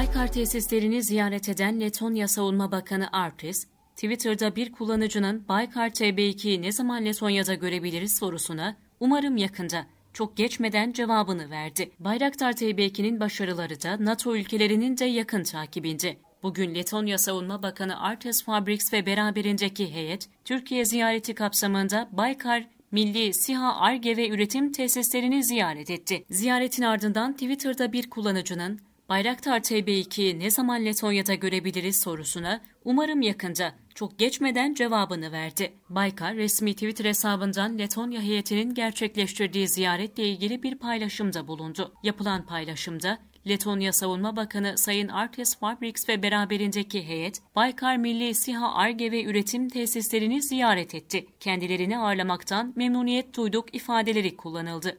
Baykar tesislerini ziyaret eden Letonya Savunma Bakanı Artis, Twitter'da bir kullanıcının Baykar TB2'yi ne zaman Letonya'da görebiliriz sorusuna umarım yakında çok geçmeden cevabını verdi. Bayraktar TB2'nin başarıları da NATO ülkelerinin de yakın takibinde. Bugün Letonya Savunma Bakanı Artes Fabriks ve beraberindeki heyet, Türkiye ziyareti kapsamında Baykar Milli SİHA ARGE ve üretim tesislerini ziyaret etti. Ziyaretin ardından Twitter'da bir kullanıcının Bayraktar TB2'yi ne zaman Letonya'da görebiliriz sorusuna umarım yakında, çok geçmeden cevabını verdi. Baykar resmi Twitter hesabından Letonya heyetinin gerçekleştirdiği ziyaretle ilgili bir paylaşımda bulundu. Yapılan paylaşımda Letonya Savunma Bakanı Sayın Artes Fabriks ve beraberindeki heyet, Baykar Milli SİHA ARGE ve üretim tesislerini ziyaret etti. Kendilerini ağırlamaktan memnuniyet duyduk ifadeleri kullanıldı.